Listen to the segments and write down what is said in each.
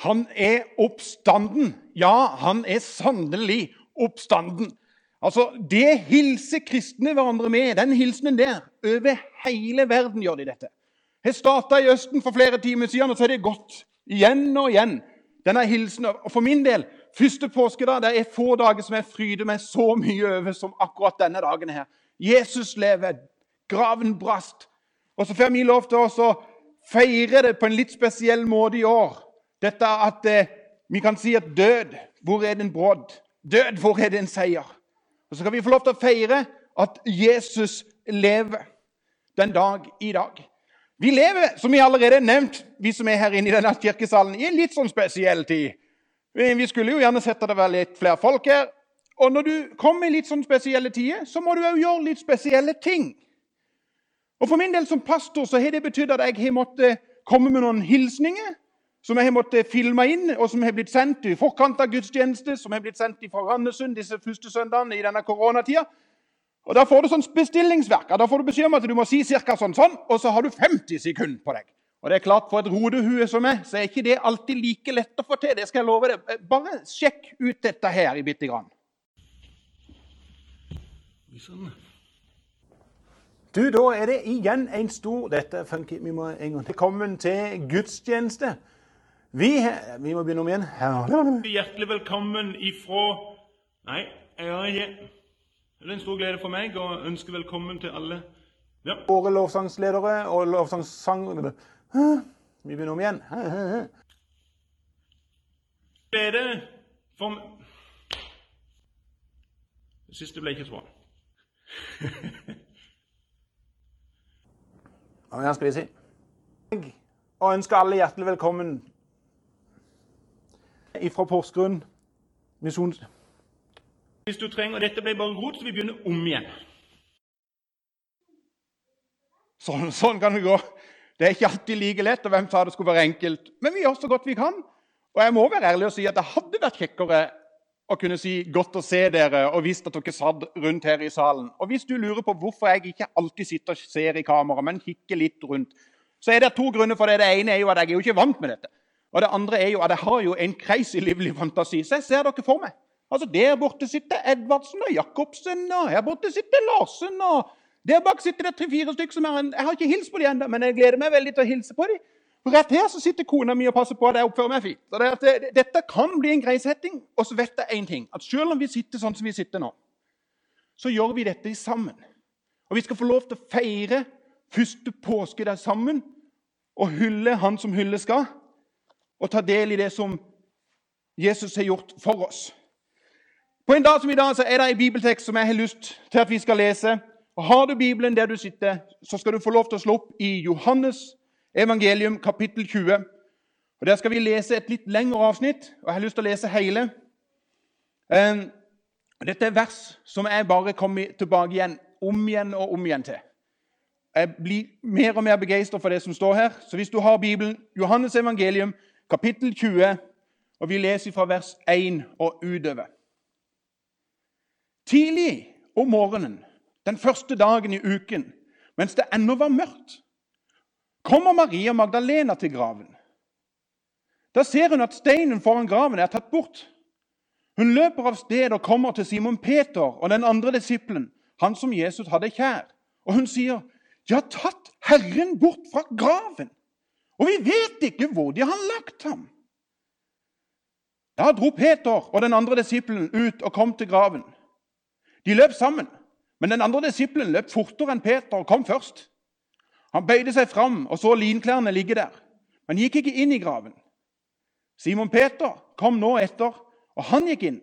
Han er oppstanden. Ja, han er sannelig oppstanden. Altså, Det hilser kristne hverandre med, den hilsenen der. Over hele verden gjør de dette. Jeg starta i Østen for flere timer siden, og så er det gått igjen og igjen. Denne hilsen, og For min del første påskedag, det er få dager som jeg fryder meg så mye over som akkurat denne dagen. her. Jesus lever, graven brast. Og så får vi lov til å feire det på en litt spesiell måte i år. Dette at eh, vi kan si at død, hvor er din brodd? Død, hvor er din seier? Og Så kan vi få lov til å feire at Jesus lever den dag i dag. Vi lever, som vi allerede har nevnt, vi som er her inne i denne kirkesalen, i en litt sånn spesiell tid. Vi skulle jo gjerne sett at det var litt flere folk her. Og når du kommer i litt sånn spesielle tider, så må du òg gjøre litt spesielle ting. Og For min del som pastor så har det betydd at jeg har måttet komme med noen hilsninger som jeg har måttet filme inn, og som har blitt sendt i forkant av gudstjeneste, som har blitt sendt fra Randesund disse første søndagene i denne koronatida. Og Da får du sånn bestillingsverk. Da får du beskjed om at du må si ca. sånn sånn, og så har du 50 sekunder på deg. Og det er klart, For et rodehue som meg, så er ikke det alltid like lett å få til. Det skal jeg love deg. Bare sjekk ut dette her i bitte grann. Du, Da er det igjen en stor Dette er funky. Vi må en gang til. Velkommen til gudstjeneste. Vi, vi må begynne om igjen. Hjertelig velkommen ifra Nei, jeg har ikke Det er en stor glede for meg å ønske velkommen til alle. Ja. Våre lovsangsledere og lovsangssang... Vi begynner om igjen. Glede for Det siste ble ikke så bra. Hva skal vi si? Og ønsker alle hjertelig velkommen fra Porsgrunn misjon... Hvis du trenger og Dette ble bare rot, så vi begynner om igjen. Sånn, sånn kan det gå. Det er ikke alltid like lett, og hvem sa det skulle være enkelt? Men vi gjør så godt vi kan. Og jeg må være ærlig og si at det hadde vært kjekkere å kunne si 'godt å se dere' og visst at dere satt rundt her i salen. Og hvis du lurer på hvorfor jeg ikke alltid sitter og ser i kamera, men kikker litt rundt, så er det to grunner for det. Det ene er jo at jeg er jo ikke vant med dette. Og det andre er jo at jeg har jo en crazy livlig fantasi, så jeg ser dere for meg. Altså, Der borte sitter Edvardsen og Jacobsen, og her borte sitter Larsen. og Der bak sitter det tre-fire stykker som er en, Jeg har ikke hilst på dem ennå, men jeg gleder meg veldig til å hilse på dem. For Rett her så sitter kona mi og passer på at jeg oppfører meg fint. Det, det, Dette kan bli en grei setting. Og så vet jeg én ting. At selv om vi sitter sånn som vi sitter nå, så gjør vi dette sammen. Og vi skal få lov til å feire første påske der sammen og hylle Han som hylle skal og ta del i det som Jesus har gjort for oss. På en dag som i dag så er det en bibeltekst som jeg har lyst til at vi skal lese. Og Har du Bibelen der du sitter, så skal du få lov til å slå opp i Johannes evangelium kapittel 20. Og Der skal vi lese et litt lengre avsnitt, og jeg har lyst til å lese hele. Dette er vers som jeg bare kommer tilbake igjen, om igjen og om igjen til. Jeg blir mer og mer begeistra for det som står her. Så hvis du har Bibelen, Johannes evangelium kapittel 20, og vi leser fra vers 1 og utover. Tidlig om morgenen, den første dagen i uken, mens det ennå var mørkt, kommer Maria Magdalena til graven. Da ser hun at steinen foran graven er tatt bort. Hun løper av sted og kommer til Simon Peter og den andre disippelen, han som Jesus hadde kjær. Og hun sier, 'De har tatt Herren bort fra graven.' Og vi vet ikke hvor de har lagt ham. Da dro Peter og den andre disippelen ut og kom til graven. De løp sammen, men den andre disippelen løp fortere enn Peter og kom først. Han bøyde seg fram og så linklærne ligge der, men gikk ikke inn i graven. Simon Peter kom nå etter, og han gikk inn.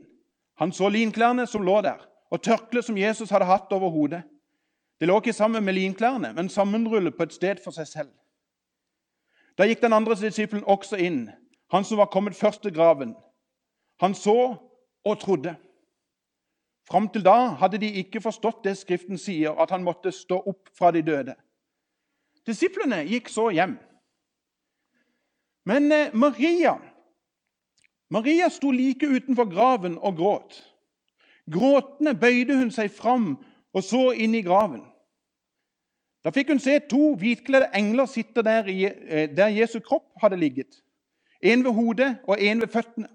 Han så linklærne som lå der, og tørkleet som Jesus hadde hatt over hodet. Det lå ikke sammen med linklærne, men sammenrullet på et sted for seg selv. Da gikk den andre disippelen også inn, han som var kommet først til graven. Han så og trodde. Fram til da hadde de ikke forstått det Skriften sier, at han måtte stå opp fra de døde. Disiplene gikk så hjem. Men eh, Maria Maria sto like utenfor graven og gråt. Gråtende bøyde hun seg fram og så inn i graven. Da fikk hun se to hvitkledde engler sitte der, eh, der Jesu kropp hadde ligget. En ved hodet og en ved føttene.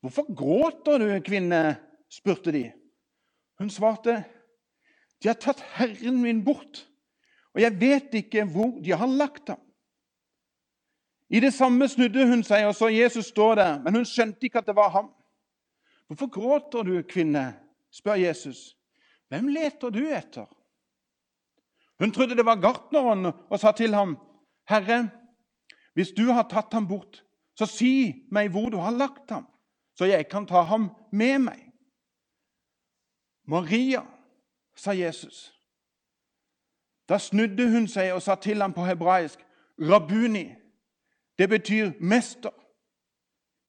Hvorfor gråter du, kvinne? spurte de. Hun svarte, de har tatt Herren min bort, og jeg vet ikke hvor de har lagt ham. I det samme snudde hun seg og så Jesus stå der, men hun skjønte ikke at det var ham. Hvorfor gråter du, kvinne? spør Jesus. Hvem leter du etter? Hun trodde det var gartneren og sa til ham, Herre, hvis du har tatt ham bort, så si meg hvor du har lagt ham, så jeg kan ta ham med meg. Maria, sa Jesus. Da snudde hun seg og sa til ham på hebraisk, Rabuni. Det betyr mester.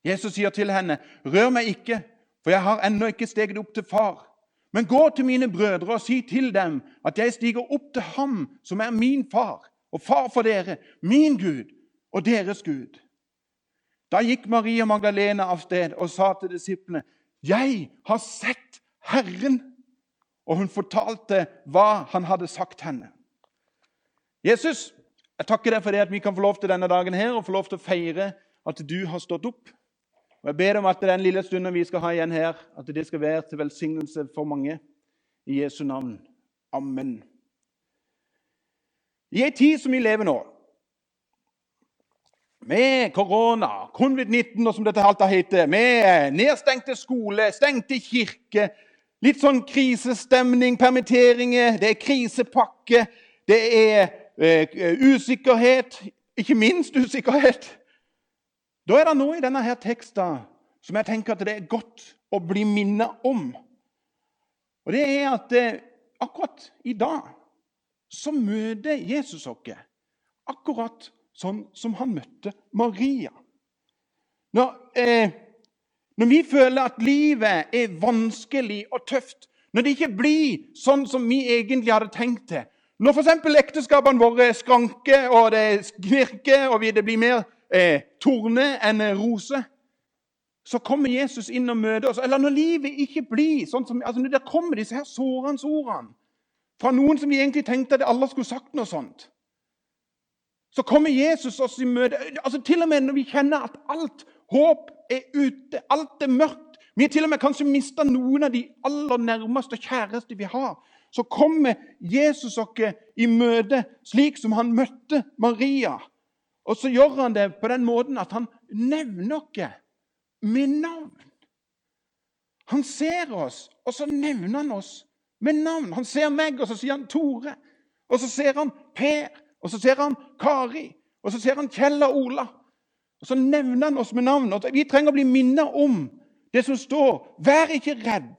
Jesus sier til henne, 'Rør meg ikke, for jeg har ennå ikke steget opp til far.' 'Men gå til mine brødre og si til dem at jeg stiger opp til ham som er min far, og far for dere, min Gud og deres Gud.' Da gikk Maria Magdalena av sted og sa til disiplene, 'Jeg har sett Herren.' Og hun fortalte hva han hadde sagt henne. Jesus, jeg takker deg for det at vi kan få lov til denne dagen her og få lov til å feire at du har stått opp. Og Jeg ber om at den lille stunden vi skal ha igjen her, at det skal være til velsignelse for mange. I Jesu navn. Amen. I ei tid som vi lever nå, med korona, covid-19 og som dette alt heter, med nedstengte skole, stengte kirke, litt sånn krisestemning, permitteringer, det er krisepakke, det er eh, usikkerhet, ikke minst usikkerhet. Da er det noe i denne her teksten som jeg tenker at det er godt å bli minnet om. Og det er at eh, akkurat i dag så møter Jesus oss akkurat sånn som han møtte Maria. Når, eh, når vi føler at livet er vanskelig og tøft, når det ikke blir sånn som vi egentlig hadde tenkt det, når f.eks. ekteskapene våre skranker og det knirker og det blir mer eh, torne enn rose, så kommer Jesus inn og møter oss. Eller når livet ikke blir sånn som altså Der kommer disse her sårende ordene fra noen som de egentlig tenkte at alle skulle sagt noe sånt, så kommer Jesus oss i møte. Altså Til og med når vi kjenner at alt håp er ute, alt er mørkt Vi har til og med kanskje mista noen av de aller nærmeste og kjæreste vi har. Så kommer Jesus oss i møte slik som han møtte Maria. Og så gjør han det på den måten at han nevner oss med navn. Han ser oss, og så nevner han oss med navn. Han ser meg, og så sier han Tore. Og så ser han Per, og så ser han Kari, og så ser han Kjell og Ola. Og Så nevner han oss med navn. Og vi trenger å bli minnet om det som står. Vær ikke redd.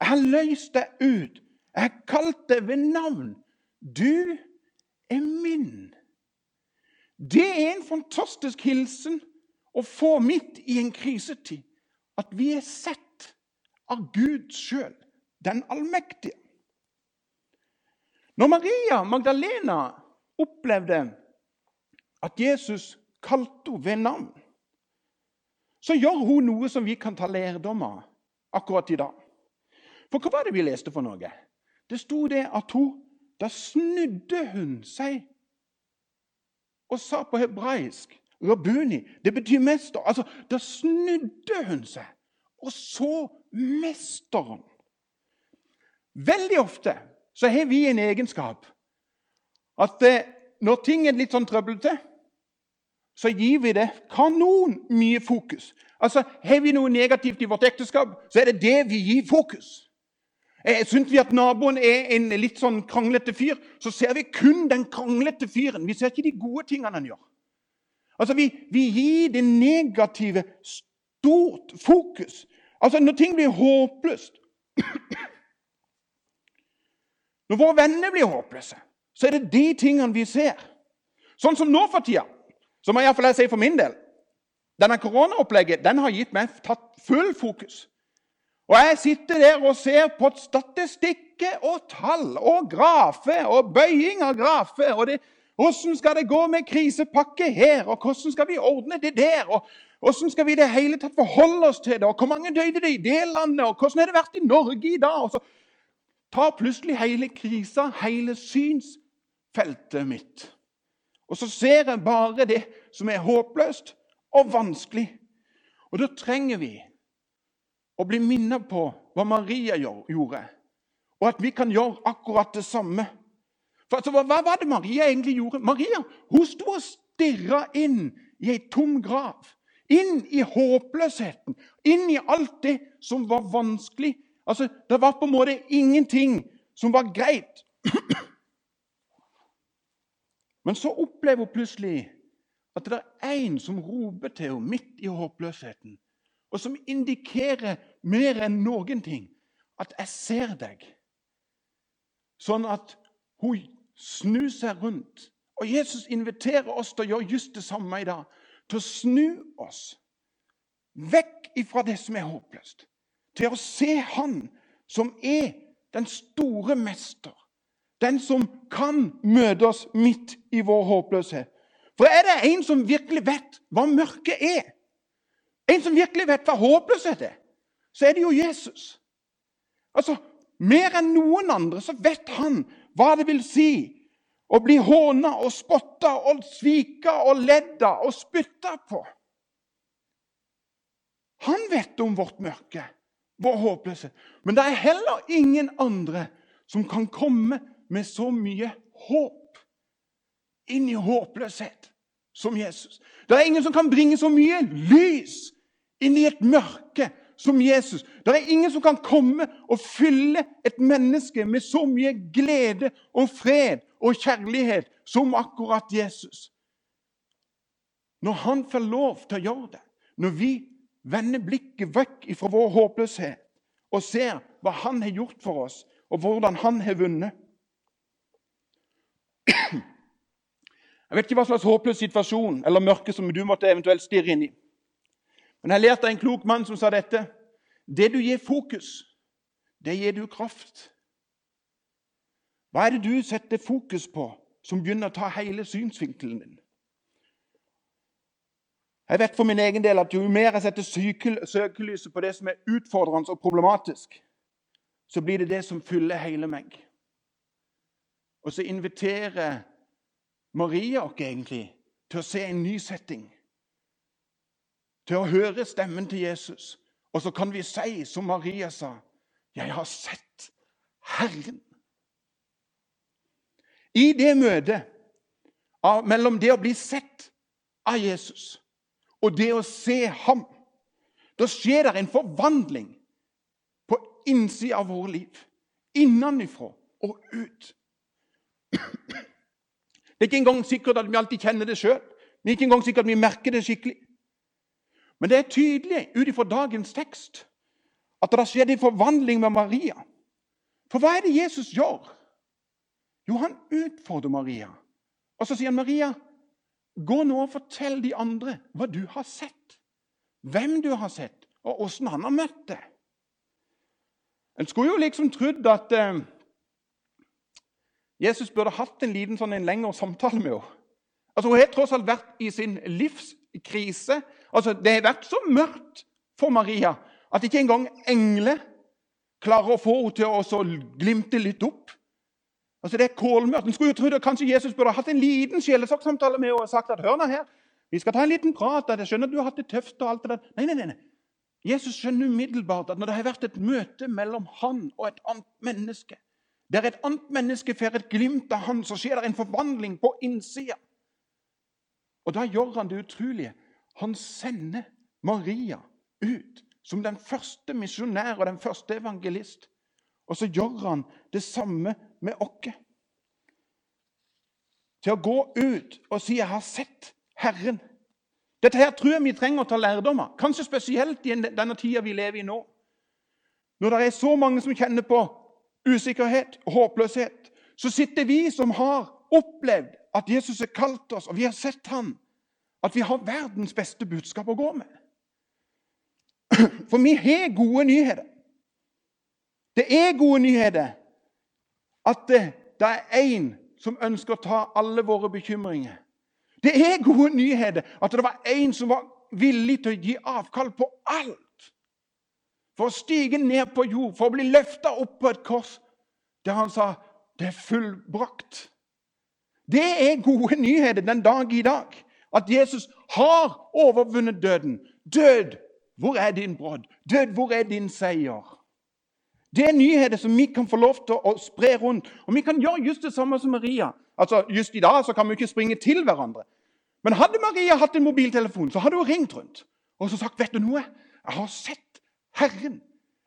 Jeg har løst deg ut. Jeg har kalt deg ved navn. Du er min. Det er en fantastisk hilsen å få midt i en krisetid. At vi er sett av Gud sjøl, den allmektige. Når Maria Magdalena opplevde at Jesus kalte henne ved navn, så gjør hun noe som vi kan ta lærdom av akkurat i dag. For hva var det vi leste for noe? Det sto det at hun Da snudde hun seg og sa på hebraisk Rabuni. Det betyr mester. Altså, Da snudde hun seg og så mesteren. Veldig ofte så har vi en egenskap at eh, når ting er litt sånn trøblete, så gir vi det kanon mye fokus. Altså, Har vi noe negativt i vårt ekteskap, så er det det vi gir fokus. Syns vi at naboen er en litt sånn kranglete fyr, så ser vi kun den kranglete fyren. Vi ser ikke de gode tingene han gjør. Altså, Vi, vi gir det negative stort fokus. Altså, Når ting blir håpløst Når våre venner blir håpløse, så er det de tingene vi ser. Sånn som nå for tida, så må jeg iallfall si for min del Denne koronaopplegget den har gitt meg tatt full fokus. Og jeg sitter der og ser på statistikker og tall og grafer og bøying av grafer. og det, Hvordan skal det gå med krisepakke her, og hvordan skal vi ordne det der? og Hvordan skal vi det hele tatt forholde oss til det? og Hvor mange døde det i det landet? og Hvordan har det vært i Norge i dag? Og så tar plutselig hele krisa hele synsfeltet mitt. Og så ser jeg bare det som er håpløst, og vanskelig. Og da trenger vi å bli minnet på hva Maria gjorde, og at vi kan gjøre akkurat det samme. For altså, Hva var det Maria egentlig gjorde? Maria hun sto og stirra inn i ei tom grav. Inn i håpløsheten, inn i alt det som var vanskelig. Altså, Det var på en måte ingenting som var greit. Men så opplever hun plutselig at det er en som roper til henne midt i håpløsheten, og som indikerer mer enn noen ting at 'jeg ser deg'. Sånn at hun snur seg rundt. Og Jesus inviterer oss til å gjøre just det samme i dag. Til å snu oss vekk ifra det som er håpløst. Til å se Han som er den store mester. Den som kan møte oss midt i vår håpløshet. For er det en som virkelig vet hva mørket er, en som virkelig vet hva håpløshet er, så er det jo Jesus. Altså, Mer enn noen andre så vet han hva det vil si å bli håna og spotta og svika og ledda og spytta på. Han vet om vårt mørke, vår håpløshet. Men det er heller ingen andre som kan komme med så mye håp inn i håpløshet som Jesus. Det er ingen som kan bringe så mye lys inn i et mørke som Jesus. Det er ingen som kan komme og fylle et menneske med så mye glede og fred og kjærlighet som akkurat Jesus. Når han får lov til å gjøre det, når vi vender blikket vekk fra vår håpløshet og ser hva han har gjort for oss, og hvordan han har vunnet Jeg vet ikke hva slags håpløs situasjon eller mørke som du måtte eventuelt stirre inn i. Men jeg lærte av en klok mann som sa dette. Det du gir fokus, det gir du kraft. Hva er det du setter fokus på, som begynner å ta hele synsvinkelen din? Jeg vet for min egen del at Jo mer jeg setter søkelyset på det som er utfordrende og problematisk, så blir det det som fyller hele meg. Og så inviterer Maria oss egentlig til å se en ny setting til å høre stemmen til Jesus. Og så kan vi si som Maria sa, 'Jeg har sett Herren'. I det møtet mellom det å bli sett av Jesus og det å se ham, da skjer det en forvandling på innsida av våre liv. Innenfra og ut. Det er ikke engang sikkert at vi alltid kjenner det sjøl. Det er ikke engang sikkert at vi merker det skikkelig. Men det er tydelig ut ifra dagens tekst at det har skjedd en forvandling med Maria. For hva er det Jesus gjør? Jo, han utfordrer Maria. Og så sier han, 'Maria, gå nå og fortell de andre hva du har sett.' Hvem du har sett, og åssen han har møtt det. En skulle jo liksom trodd at eh, Jesus burde hatt en liten sånn en lengre samtale med henne. Altså, Hun har tross alt vært i sin livskrise. Altså, Det har vært så mørkt for Maria at ikke engang engler klarer å få henne til å glimte litt opp. Altså, Det er kålmørkt. En skulle jo trodd at kanskje Jesus burde hatt en liten sjelesorgsamtale med henne og sagt at hør nå her, vi skal ta en liten prat. Jeg skjønner at du har hatt det tøft. og alt det der. Nei, nei, nei. Jesus skjønner umiddelbart at når det har vært et møte mellom han og et annet menneske, der et annet menneske får et glimt av han, så skjer det en forvandling på innsida. Og da gjør han det utrolige. Han sender Maria ut som den første misjonær og den første evangelist. Og så gjør han det samme med oss. Til å gå ut og si 'Jeg har sett Herren'. Dette her tror jeg vi trenger å ta lærdom av, kanskje spesielt i denne tida vi lever i nå. Når det er så mange som kjenner på usikkerhet håpløshet, så sitter vi som har opplevd at Jesus har kalt oss, og vi har sett ham, at vi har verdens beste budskap å gå med. For vi har gode nyheter. Det er gode nyheter at det, det er én som ønsker å ta alle våre bekymringer. Det er gode nyheter at det var en som var villig til å gi avkall på alt for å stige ned på jord, for å bli løfta opp på et kors, der han sa det er fullbrakt. Det er gode nyheter den dag i dag. At Jesus har overvunnet døden. Død, hvor er din brodd? Død, hvor er din seier? Det er nyheter som vi kan få lov til å spre rundt. Og vi kan gjøre just det samme som Maria. Altså, Just i dag så kan vi ikke springe til hverandre. Men hadde Maria hatt en mobiltelefon, så hadde hun ringt rundt og så sagt vet du noe? Jeg har sett Herren.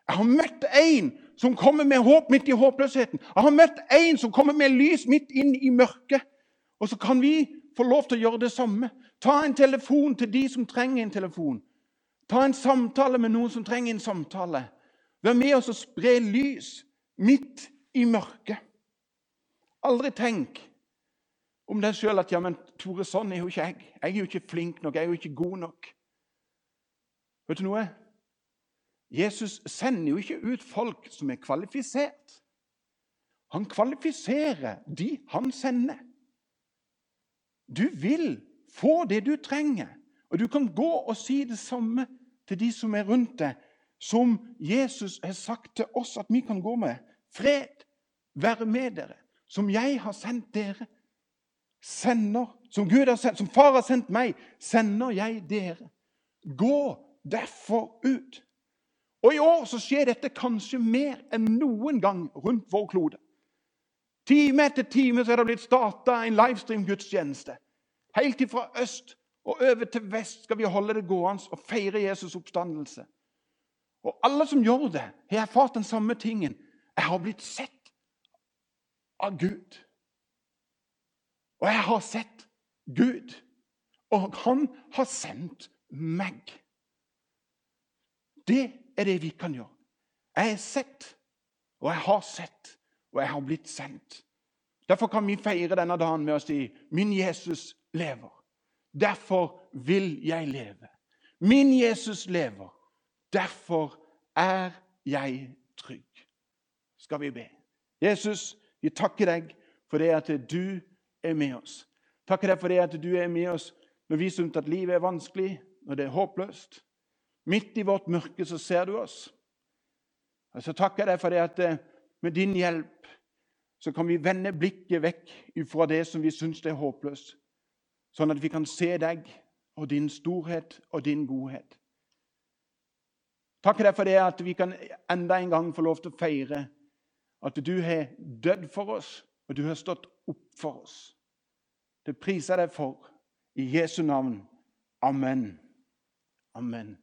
Jeg har møtt en som kommer med håp midt i håpløsheten. Jeg har møtt en som kommer med lys midt inn i mørket. Og så kan vi få lov til å gjøre det samme. Ta en telefon til de som trenger en telefon. Ta en samtale med noen som trenger en samtale. Vær med oss og spre lys midt i mørket. Aldri tenk om deg sjøl at ja, men Tore, sånn er jo ikke jeg. Jeg er jo ikke flink nok, jeg er jo ikke god nok. Vet du noe? Jesus sender jo ikke ut folk som er kvalifisert. Han kvalifiserer de han sender. Du vil få det du trenger, og du kan gå og si det samme til de som er rundt deg, som Jesus har sagt til oss at vi kan gå med. Fred være med dere, som jeg har sendt dere. Sender, som, Gud har sendt, som far har sendt meg, sender jeg dere. Gå derfor ut. Og I år så skjer dette kanskje mer enn noen gang rundt vår klode. Time etter time så er det blitt starta en livestream-gudstjeneste. Helt fra øst og over til vest skal vi holde det gående og feire Jesus' oppstandelse. Og alle som gjør det, har erfart den samme tingen. Jeg har blitt sett av Gud. Og jeg har sett Gud. Og han har sendt meg. Det er det vi kan gjøre. Jeg er sett, og jeg har sett, og jeg har blitt sendt. Derfor kan vi feire denne dagen med å si 'Min Jesus lever'. Derfor vil jeg leve. Min Jesus lever. Derfor er jeg trygg. Skal vi be. Jesus, vi takker deg for det at du er med oss. Takker deg for det at du er med oss når vi syns at livet er vanskelig, når det er håpløst. Midt i vårt mørke så ser du oss. Og så takker jeg deg for det at eh, med din hjelp så kan vi vende blikket vekk fra det som vi syns er håpløst, sånn at vi kan se deg og din storhet og din godhet. Takker deg for det at vi kan enda en gang få lov til å feire at du har dødd for oss, og du har stått opp for oss. Det priser jeg deg for. I Jesu navn. Amen. Amen.